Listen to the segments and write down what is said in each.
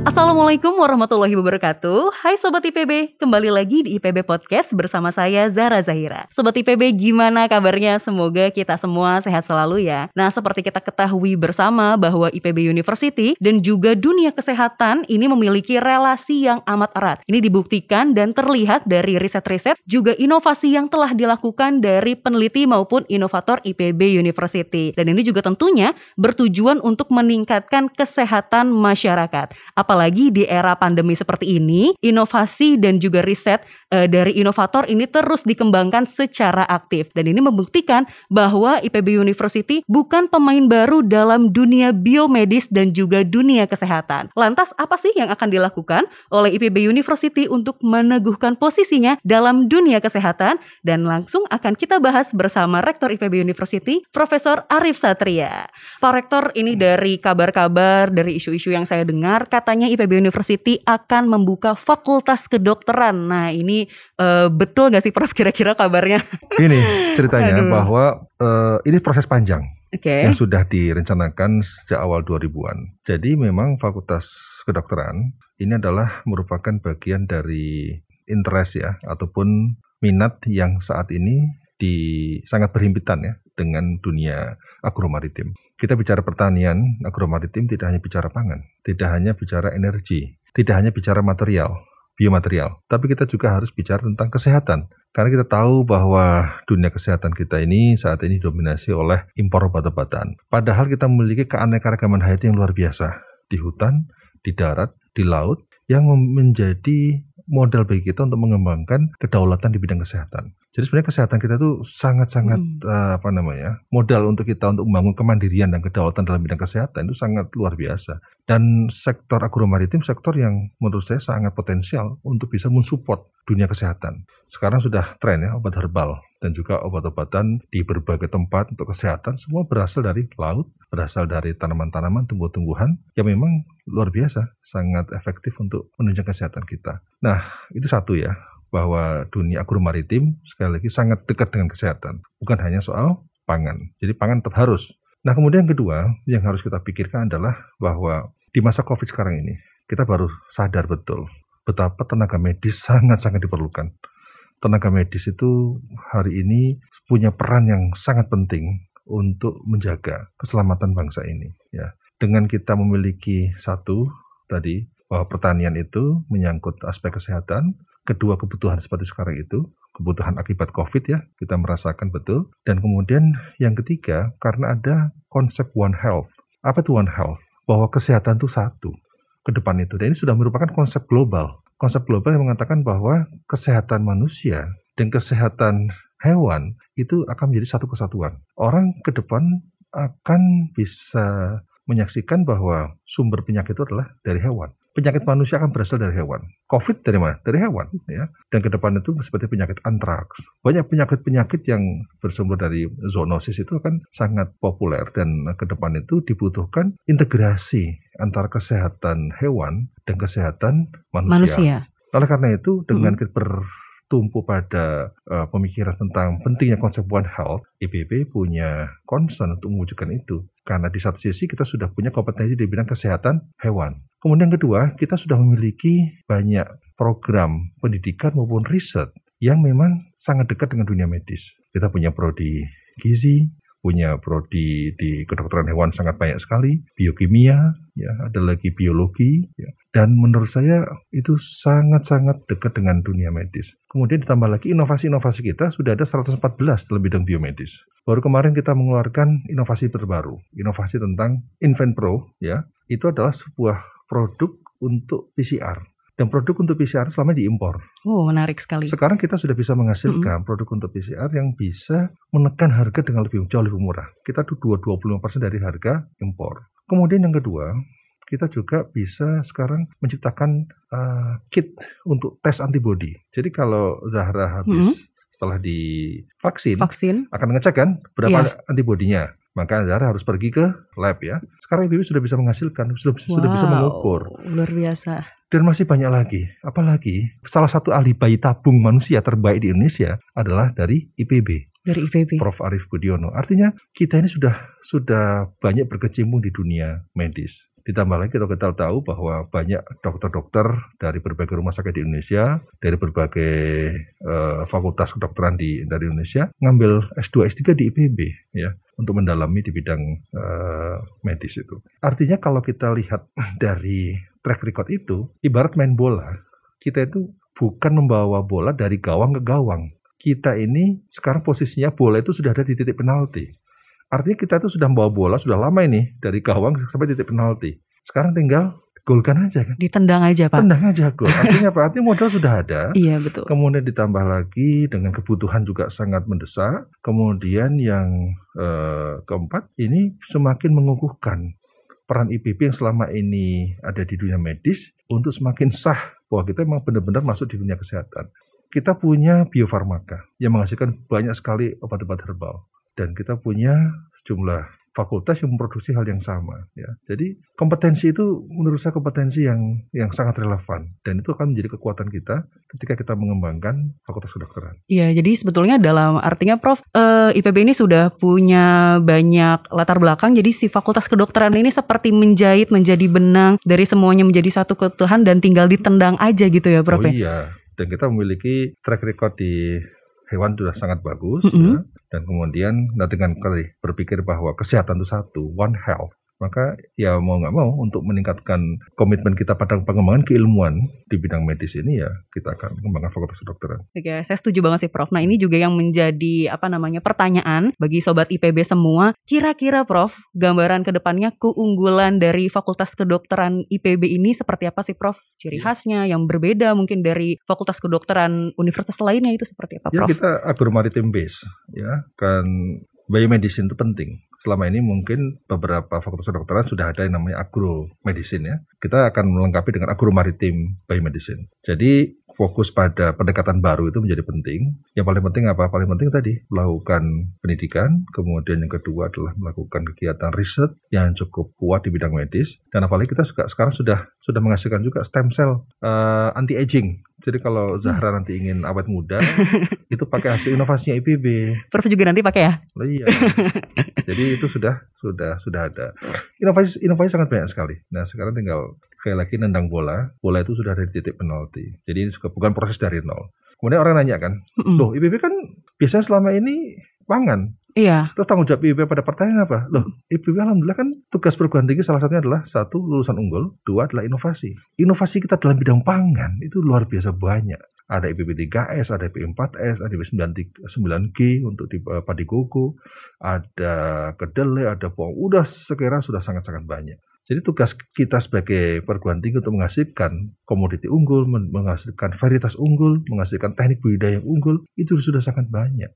Assalamualaikum warahmatullahi wabarakatuh. Hai Sobat IPB, kembali lagi di IPB Podcast bersama saya Zara Zahira. Sobat IPB gimana kabarnya? Semoga kita semua sehat selalu ya. Nah seperti kita ketahui bersama bahwa IPB University dan juga dunia kesehatan ini memiliki relasi yang amat erat. Ini dibuktikan dan terlihat dari riset-riset juga inovasi yang telah dilakukan dari peneliti maupun inovator IPB University. Dan ini juga tentunya bertujuan untuk meningkatkan kesehatan masyarakat. Apalagi di era pandemi seperti ini, inovasi dan juga riset e, dari inovator ini terus dikembangkan secara aktif dan ini membuktikan bahwa IPB University bukan pemain baru dalam dunia biomedis dan juga dunia kesehatan. Lantas apa sih yang akan dilakukan oleh IPB University untuk meneguhkan posisinya dalam dunia kesehatan dan langsung akan kita bahas bersama Rektor IPB University, Profesor Arif Satria. Pak Rektor, ini dari kabar-kabar dari isu-isu yang saya dengar katanya katanya IPB University akan membuka fakultas kedokteran. Nah ini uh, betul gak sih Prof kira-kira kabarnya? Ini ceritanya Aduh. bahwa uh, ini proses panjang. Okay. yang sudah direncanakan sejak awal 2000-an. Jadi memang Fakultas Kedokteran ini adalah merupakan bagian dari interest ya ataupun minat yang saat ini di sangat berhimpitan ya dengan dunia agromaritim. Kita bicara pertanian, agromaritim tidak hanya bicara pangan, tidak hanya bicara energi, tidak hanya bicara material, biomaterial, tapi kita juga harus bicara tentang kesehatan. Karena kita tahu bahwa dunia kesehatan kita ini saat ini dominasi oleh impor obat-obatan. Padahal kita memiliki keanekaragaman hayati yang luar biasa di hutan, di darat, di laut, yang menjadi modal bagi kita untuk mengembangkan kedaulatan di bidang kesehatan. Jadi sebenarnya kesehatan kita itu sangat-sangat hmm. uh, apa namanya modal untuk kita untuk membangun kemandirian dan kedaulatan dalam bidang kesehatan itu sangat luar biasa. Dan sektor agromaritim sektor yang menurut saya sangat potensial untuk bisa mensupport dunia kesehatan. Sekarang sudah tren ya obat herbal dan juga obat-obatan di berbagai tempat untuk kesehatan semua berasal dari laut, berasal dari tanaman-tanaman, tumbuh-tumbuhan yang memang luar biasa, sangat efektif untuk menunjang kesehatan kita. Nah, itu satu ya bahwa dunia agromaritim sekali lagi sangat dekat dengan kesehatan. Bukan hanya soal pangan. Jadi pangan tetap harus. Nah kemudian kedua yang harus kita pikirkan adalah bahwa di masa COVID sekarang ini kita baru sadar betul betapa tenaga medis sangat-sangat diperlukan. Tenaga medis itu hari ini punya peran yang sangat penting untuk menjaga keselamatan bangsa ini. Ya, dengan kita memiliki satu tadi bahwa pertanian itu menyangkut aspek kesehatan, kedua kebutuhan seperti sekarang itu, kebutuhan akibat COVID ya, kita merasakan betul. Dan kemudian yang ketiga, karena ada konsep One Health. Apa itu One Health? Bahwa kesehatan itu satu ke depan itu. Dan ini sudah merupakan konsep global. Konsep global yang mengatakan bahwa kesehatan manusia dan kesehatan hewan itu akan menjadi satu kesatuan. Orang ke depan akan bisa menyaksikan bahwa sumber penyakit itu adalah dari hewan penyakit manusia akan berasal dari hewan. COVID dari mana? Dari hewan. Ya. Dan ke depan itu seperti penyakit antraks. Banyak penyakit-penyakit yang bersumber dari zoonosis itu akan sangat populer. Dan ke depan itu dibutuhkan integrasi antara kesehatan hewan dan kesehatan manusia. manusia. Oleh karena itu, dengan hmm. ber tumpu pada uh, pemikiran tentang pentingnya konsep One Health, IPB punya concern untuk mewujudkan itu. Karena di satu sisi kita sudah punya kompetensi di bidang kesehatan hewan. Kemudian kedua, kita sudah memiliki banyak program pendidikan maupun riset yang memang sangat dekat dengan dunia medis. Kita punya prodi gizi, punya prodi di kedokteran hewan sangat banyak sekali, biokimia, ya, ada lagi biologi, ya. dan menurut saya itu sangat-sangat dekat dengan dunia medis. Kemudian ditambah lagi inovasi-inovasi kita sudah ada 114 dalam bidang biomedis. Baru kemarin kita mengeluarkan inovasi terbaru, inovasi tentang InventPro, ya, itu adalah sebuah produk untuk PCR dan produk untuk PCR selama diimpor. Oh, menarik sekali. Sekarang kita sudah bisa menghasilkan mm -hmm. produk untuk PCR yang bisa menekan harga dengan lebih jauh lebih murah. Kita tuh 25% dari harga impor. Kemudian yang kedua, kita juga bisa sekarang menciptakan uh, kit untuk tes antibody. Jadi kalau Zahra habis mm -hmm setelah divaksin Vaksin. akan ngecek kan berapa yeah. antibodinya. Maka Zahra harus pergi ke lab ya. Sekarang IPB sudah bisa menghasilkan, sudah, sudah bisa mengukur. Luar biasa. Dan masih banyak lagi. Apalagi salah satu ahli bayi tabung manusia terbaik di Indonesia adalah dari IPB. Dari IPB. Prof. Arif Budiono. Artinya kita ini sudah sudah banyak berkecimpung di dunia medis. Ditambah lagi kita, kita tahu bahwa banyak dokter-dokter dari berbagai rumah sakit di Indonesia, dari berbagai uh, fakultas kedokteran di dari Indonesia ngambil S2 S3 di IPB ya untuk mendalami di bidang uh, medis itu. Artinya kalau kita lihat dari track record itu ibarat main bola, kita itu bukan membawa bola dari gawang ke gawang. Kita ini sekarang posisinya bola itu sudah ada di titik penalti. Artinya kita itu sudah membawa bola sudah lama ini dari gawang sampai titik penalti. Sekarang tinggal golkan aja kan. Ditendang aja Pak. Tendang aja gol. Artinya apa? Artinya modal sudah ada. iya betul. Kemudian ditambah lagi dengan kebutuhan juga sangat mendesak. Kemudian yang eh, keempat ini semakin mengukuhkan peran IPB yang selama ini ada di dunia medis untuk semakin sah bahwa kita memang benar-benar masuk di dunia kesehatan. Kita punya biofarmaka yang menghasilkan banyak sekali obat-obat herbal dan kita punya sejumlah fakultas yang memproduksi hal yang sama ya. Jadi kompetensi itu menurut saya kompetensi yang yang sangat relevan dan itu akan menjadi kekuatan kita ketika kita mengembangkan fakultas kedokteran. Iya, jadi sebetulnya dalam artinya Prof eh, IPB ini sudah punya banyak latar belakang jadi si fakultas kedokteran ini seperti menjahit menjadi benang dari semuanya menjadi satu keutuhan dan tinggal ditendang aja gitu ya Prof. Oh ya? iya, dan kita memiliki track record di hewan sudah sangat bagus Mm -hmm. ya. Dan kemudian dengan kali berpikir bahwa kesehatan itu satu one health maka ya mau nggak mau untuk meningkatkan komitmen kita pada pengembangan keilmuan di bidang medis ini ya kita akan mengembangkan fakultas kedokteran. Oke, saya setuju banget sih Prof. Nah ini juga yang menjadi apa namanya pertanyaan bagi sobat IPB semua. Kira-kira Prof, gambaran ke depannya keunggulan dari Fakultas Kedokteran IPB ini seperti apa sih Prof? Ciri Iya. khasnya yang berbeda mungkin dari Fakultas Kedokteran universitas lainnya itu seperti apa Ya Prof? kita agromaritim base ya kan biomedicine itu penting. Selama ini mungkin beberapa fakultas kedokteran sudah ada yang namanya agromedicine ya. Kita akan melengkapi dengan agromaritim biomedicine. Jadi fokus pada pendekatan baru itu menjadi penting. Yang paling penting apa? Paling penting tadi melakukan pendidikan, kemudian yang kedua adalah melakukan kegiatan riset yang cukup kuat di bidang medis. Dan apalagi kita juga sekarang sudah sudah menghasilkan juga stem cell uh, anti aging. Jadi kalau Zahra nanti ingin awet muda, itu pakai hasil inovasinya IPB. Prof juga nanti pakai ya? Oh, iya. Jadi itu sudah sudah sudah ada. Inovasi inovasi sangat banyak sekali. Nah sekarang tinggal sekali lagi nendang bola. Bola itu sudah ada di titik penalti. Jadi ini bukan proses dari nol. Kemudian orang nanya kan, loh IPB kan biasanya selama ini pangan. Iya. Terus tanggung jawab IPB pada pertanyaan apa? Loh IPB alhamdulillah kan tugas perguruan tinggi salah satunya adalah satu lulusan unggul, dua adalah inovasi. Inovasi kita dalam bidang pangan itu luar biasa banyak ada IPB 3S, ada IPB 4S, ada IPB 9G untuk di uh, padi koko, ada kedelai, ada bawang. Udah sekira sudah sangat-sangat banyak. Jadi tugas kita sebagai perguruan tinggi untuk menghasilkan komoditi unggul, men- menghasilkan varietas unggul, menghasilkan teknik budidaya yang unggul, itu sudah sangat banyak.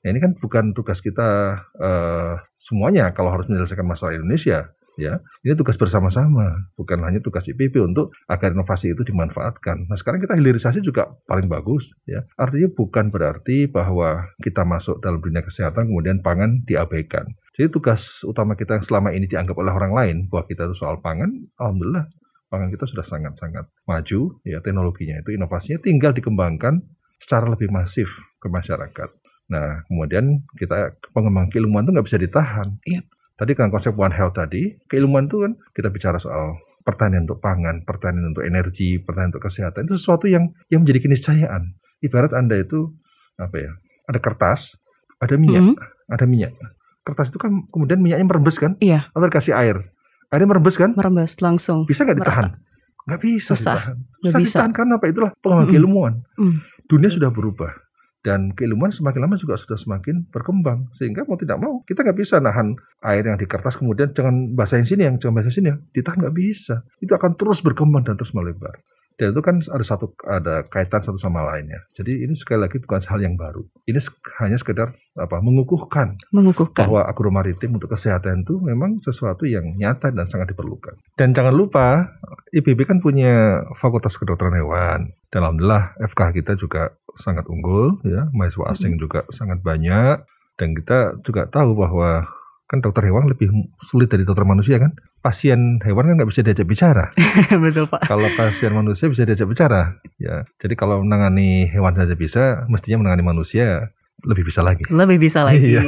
Nah, ini kan bukan tugas kita eh, semuanya kalau harus menyelesaikan masalah Indonesia, ya. Ini tugas bersama-sama, bukan hanya tugas IPB untuk agar inovasi itu dimanfaatkan. Nah, sekarang kita hilirisasi juga paling bagus, ya. Artinya bukan berarti bahwa kita masuk dalam dunia kesehatan kemudian pangan diabaikan. Jadi tugas utama kita yang selama ini dianggap oleh orang lain bahwa kita itu soal pangan, alhamdulillah pangan kita sudah sangat-sangat maju, ya teknologinya itu inovasinya tinggal dikembangkan secara lebih masif ke masyarakat. Nah, kemudian kita pengembangan keilmuan itu nggak bisa ditahan. Iya. Tadi kan konsep One Health tadi, keilmuan itu kan kita bicara soal pertanian untuk pangan, pertanian untuk energi, pertanian untuk kesehatan. Itu sesuatu yang yang menjadi keniscayaan. Ibarat Anda itu apa ya? Ada kertas, ada minyak, Mm-mm. ada minyak. Kertas itu kan kemudian minyaknya merembes kan? Iya. Atau dikasih air. Airnya merembes kan? Merembes langsung. Bisa nggak ditahan? Nggak bisa Susah. ditahan. Susah bisa. ditahan karena apa? Itulah pengembangan Mm-mm. keilmuan. Mm. Dunia sudah berubah. Dan keilmuan semakin lama juga sudah semakin berkembang. Sehingga mau tidak mau, kita nggak bisa nahan air yang di kertas kemudian jangan basahin sini yang jangan basahin sini yang ditahan nggak bisa. Itu akan terus berkembang dan terus melebar. Dan itu kan ada satu ada kaitan satu sama lainnya. Jadi ini sekali lagi bukan hal yang baru. Ini hanya sekedar apa mengukuhkan Mengukuhkan. bahwa agromaritim untuk kesehatan itu memang sesuatu yang nyata dan sangat diperlukan. Dan jangan lupa, IPB kan punya Fakultas Kedokteran Hewan. Dan Alhamdulillah FK kita juga sangat unggul, ya mahasiswa asing juga sangat banyak. Dan kita juga tahu bahwa kan dokter hewan lebih sulit dari dokter manusia kan. Pasien hewan kan nggak bisa diajak bicara. Betul Pak. kalau pasien manusia bisa diajak bicara. Ya, jadi kalau menangani hewan saja bisa, mestinya menangani manusia lebih bisa lagi. Lebih bisa lagi. Iya.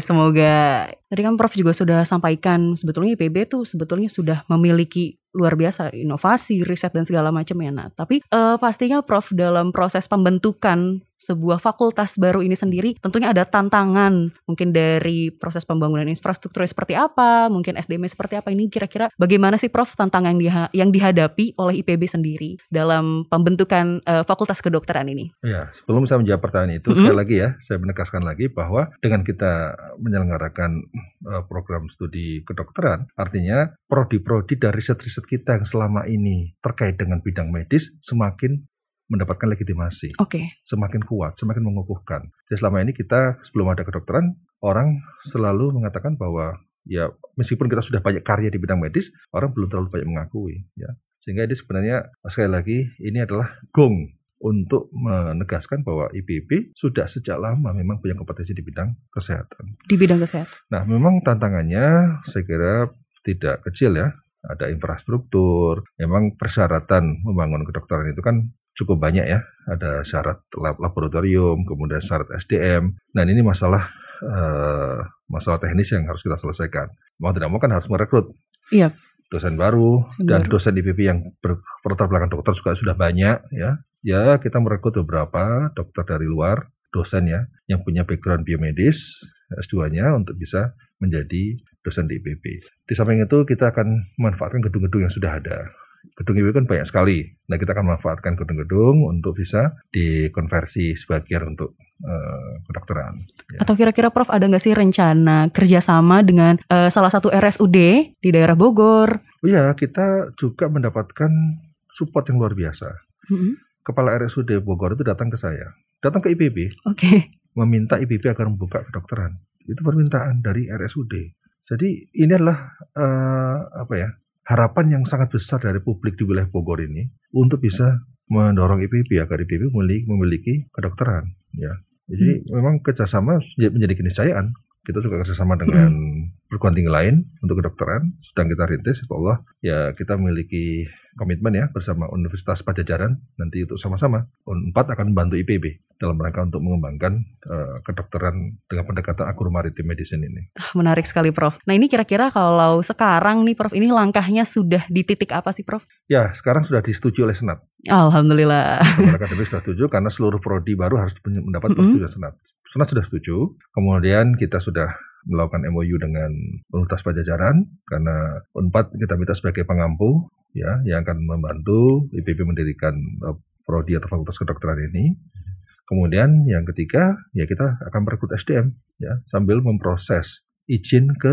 Semoga tadi kan Prof juga sudah sampaikan sebetulnya IPB tuh sebetulnya sudah memiliki luar biasa inovasi, riset dan segala macam ya. Nah, tapi eh, pastinya Prof dalam proses pembentukan sebuah fakultas baru ini sendiri tentunya ada tantangan mungkin dari proses pembangunan infrastruktur seperti apa, mungkin SDM seperti apa ini kira-kira bagaimana sih Prof tantangan yang, diha- yang dihadapi oleh IPB sendiri dalam pembentukan eh, fakultas kedokteran ini? Ya, sebelum saya menjawab pertanyaan itu, Mm-mm. sekali lagi ya, saya menegaskan lagi bahwa dengan kita menyelenggarakan eh, program studi kedokteran, artinya prodi-prodi dari riset-riset kita yang selama ini terkait dengan bidang medis semakin mendapatkan legitimasi, Oke. semakin kuat, semakin mengukuhkan. Jadi selama ini kita sebelum ada kedokteran, orang selalu mengatakan bahwa ya meskipun kita sudah banyak karya di bidang medis, orang belum terlalu banyak mengakui ya. Sehingga ini sebenarnya sekali lagi ini adalah gong untuk menegaskan bahwa IPB sudah sejak lama memang punya kompetensi di bidang kesehatan. Di bidang kesehatan. Nah, memang tantangannya saya kira tidak kecil ya. Ada infrastruktur, memang persyaratan membangun kedokteran itu kan cukup banyak ya. Ada syarat lab laboratorium, kemudian syarat SDM. Nah, ini masalah eh, masalah teknis yang harus kita selesaikan. Mau tidak mau kan harus merekrut Iya. dosen baru dan baru. dosen IPB yang ber- berlatar belakang dokter juga sudah banyak ya. Ya, kita merekrut beberapa dokter dari luar, dosen ya, yang punya background biomedis S2-nya untuk bisa menjadi dosen di IPB. Di samping itu kita akan memanfaatkan gedung-gedung yang sudah ada. Gedung IPB kan banyak sekali. Nah, kita akan memanfaatkan gedung-gedung untuk bisa dikonversi sebagian untuk eh, kedokteran. Ya. Atau kira-kira Prof ada nggak sih rencana kerjasama dengan eh, salah satu RSUD di daerah Bogor? Oh iya, kita juga mendapatkan support yang luar biasa. Mm-mm. Kepala RSUD Bogor itu datang ke saya, datang ke IPB, Oke. meminta IPB agar membuka kedokteran. Itu permintaan dari RSUD. Jadi ini adalah eh, apa ya harapan yang sangat besar dari publik di wilayah Bogor ini untuk bisa mendorong IPB agar IPB memiliki, memiliki kedokteran. Ya, jadi memang kerjasama menjadi keniscayaan. Kita juga kerjasama dengan perguruan tinggi lain untuk kedokteran sedang kita rintis. Insya Allah ya kita memiliki komitmen ya bersama Universitas Pajajaran nanti untuk sama-sama Unpad akan membantu IPB dalam rangka untuk mengembangkan eh, kedokteran dengan pendekatan agromaritim medicine ini. Ah, Menarik sekali Prof. Nah ini kira-kira kalau sekarang nih Prof ini langkahnya sudah di titik apa sih Prof? Ya, sekarang sudah disetujui oleh Senat. Alhamdulillah. Teman akademik sudah setuju karena seluruh prodi baru harus mendapat persetujuan Senat. Senat sudah setuju. Kemudian kita sudah melakukan MOU dengan Universitas Pajajaran karena Unpad kita minta sebagai pengampu ya yang akan membantu IPB mendirikan eh, prodi atau fakultas kedokteran ini. Kemudian yang ketiga ya kita akan merekrut SDM ya sambil memproses izin ke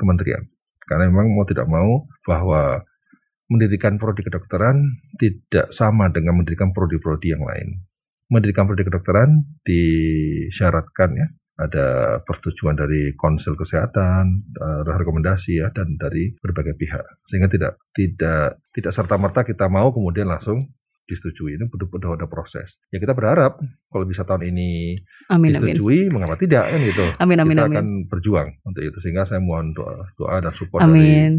kementerian. Karena memang mau tidak mau bahwa mendirikan prodi kedokteran tidak sama dengan mendirikan prodi-prodi yang lain. Mendirikan prodi kedokteran disyaratkan ya ada persetujuan dari konsil kesehatan, eh, rekomendasi ya dan dari berbagai pihak. Sehingga tidak tidak tidak serta merta kita mau kemudian langsung disetujui. Ini betul-betul ada proses. Ya kita berharap kalau bisa tahun ini Amin amin. disetujui, mengapa tidak kan gitu. Amin amin kita amin. akan berjuang untuk itu sehingga saya mohon doa, doa dan support dari Amin.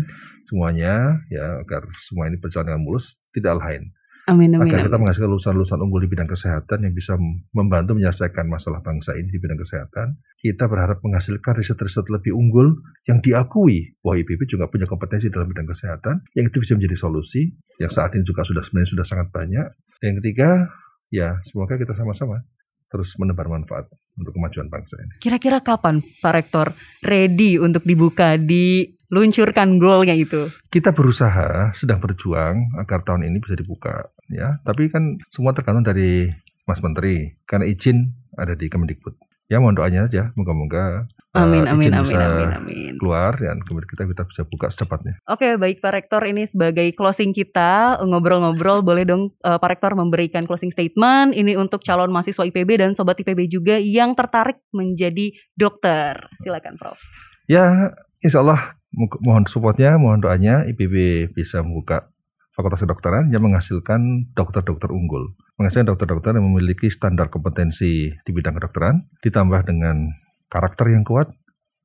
semuanya ya agar semua ini berjalan dengan mulus tidak lain Amin amin. agar kita menghasilkan lulusan-lulusan unggul di bidang kesehatan yang bisa membantu menyelesaikan masalah bangsa ini di bidang kesehatan kita berharap menghasilkan riset-riset lebih unggul yang diakui bahwa IPB juga punya kompetensi dalam bidang kesehatan yang itu bisa menjadi solusi yang saat ini juga sudah sebenarnya sudah sangat banyak yang ketiga ya semoga kita sama-sama terus menebar manfaat untuk kemajuan bangsa ini Kira-kira kapan Pak Rektor ready untuk dibuka, diluncurkan goalnya itu? kita berusaha sedang berjuang agar tahun ini bisa dibuka ya tapi kan semua tergantung dari Mas Menteri karena izin ada di Kemendikbud ya mohon doanya aja moga-moga eh, Amin amin izin amin bisa amin amin. keluar dan kemudian kita kita bisa buka secepatnya Oke, baik Pak Rektor ini sebagai closing kita ngobrol-ngobrol boleh dong eh, Pak Rektor memberikan closing statement ini untuk calon mahasiswa IPB dan sobat IPB juga yang tertarik menjadi dokter. Silakan Prof. ya Insya Allah mohon supportnya mohon doanya IPB bisa membuka Fakultas Kedokteran yang menghasilkan dokter-dokter unggul menghasilkan dokter-dokter yang memiliki standar kompetensi di bidang kedokteran ditambah dengan karakter yang kuat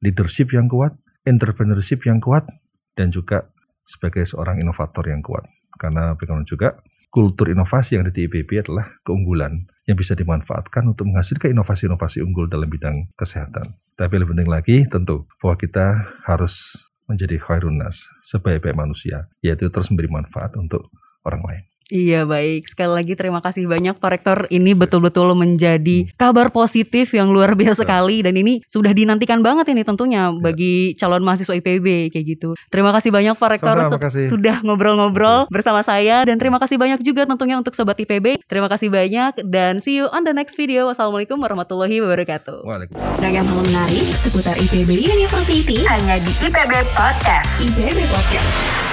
leadership yang kuat, entrepreneurship yang kuat, dan juga sebagai seorang inovator yang kuat. Karena bagaimana juga kultur inovasi yang ada di IPB adalah keunggulan yang bisa dimanfaatkan untuk menghasilkan inovasi-inovasi unggul dalam bidang kesehatan. Tapi lebih penting lagi tentu bahwa kita harus menjadi khairunas sebaik-baik manusia, yaitu terus memberi manfaat untuk orang lain. Iya baik, sekali lagi terima kasih banyak Pak Rektor. Ini betul-betul menjadi kabar positif yang luar biasa sekali. Dan ini sudah dinantikan banget ini tentunya bagi calon mahasiswa IPB kayak gitu. Terima kasih banyak Pak Rektor Sama-sama, sudah ngobrol-ngobrol bersama saya. Dan terima kasih banyak juga tentunya untuk Sobat IPB Terima kasih banyak dan see you on the next video. Wassalamualaikum warahmatullahi wabarakatuh. Waalaikumsalam. Ragam hal menarik seputar IPB University hanya di IPB Podcast. IPB Podcast.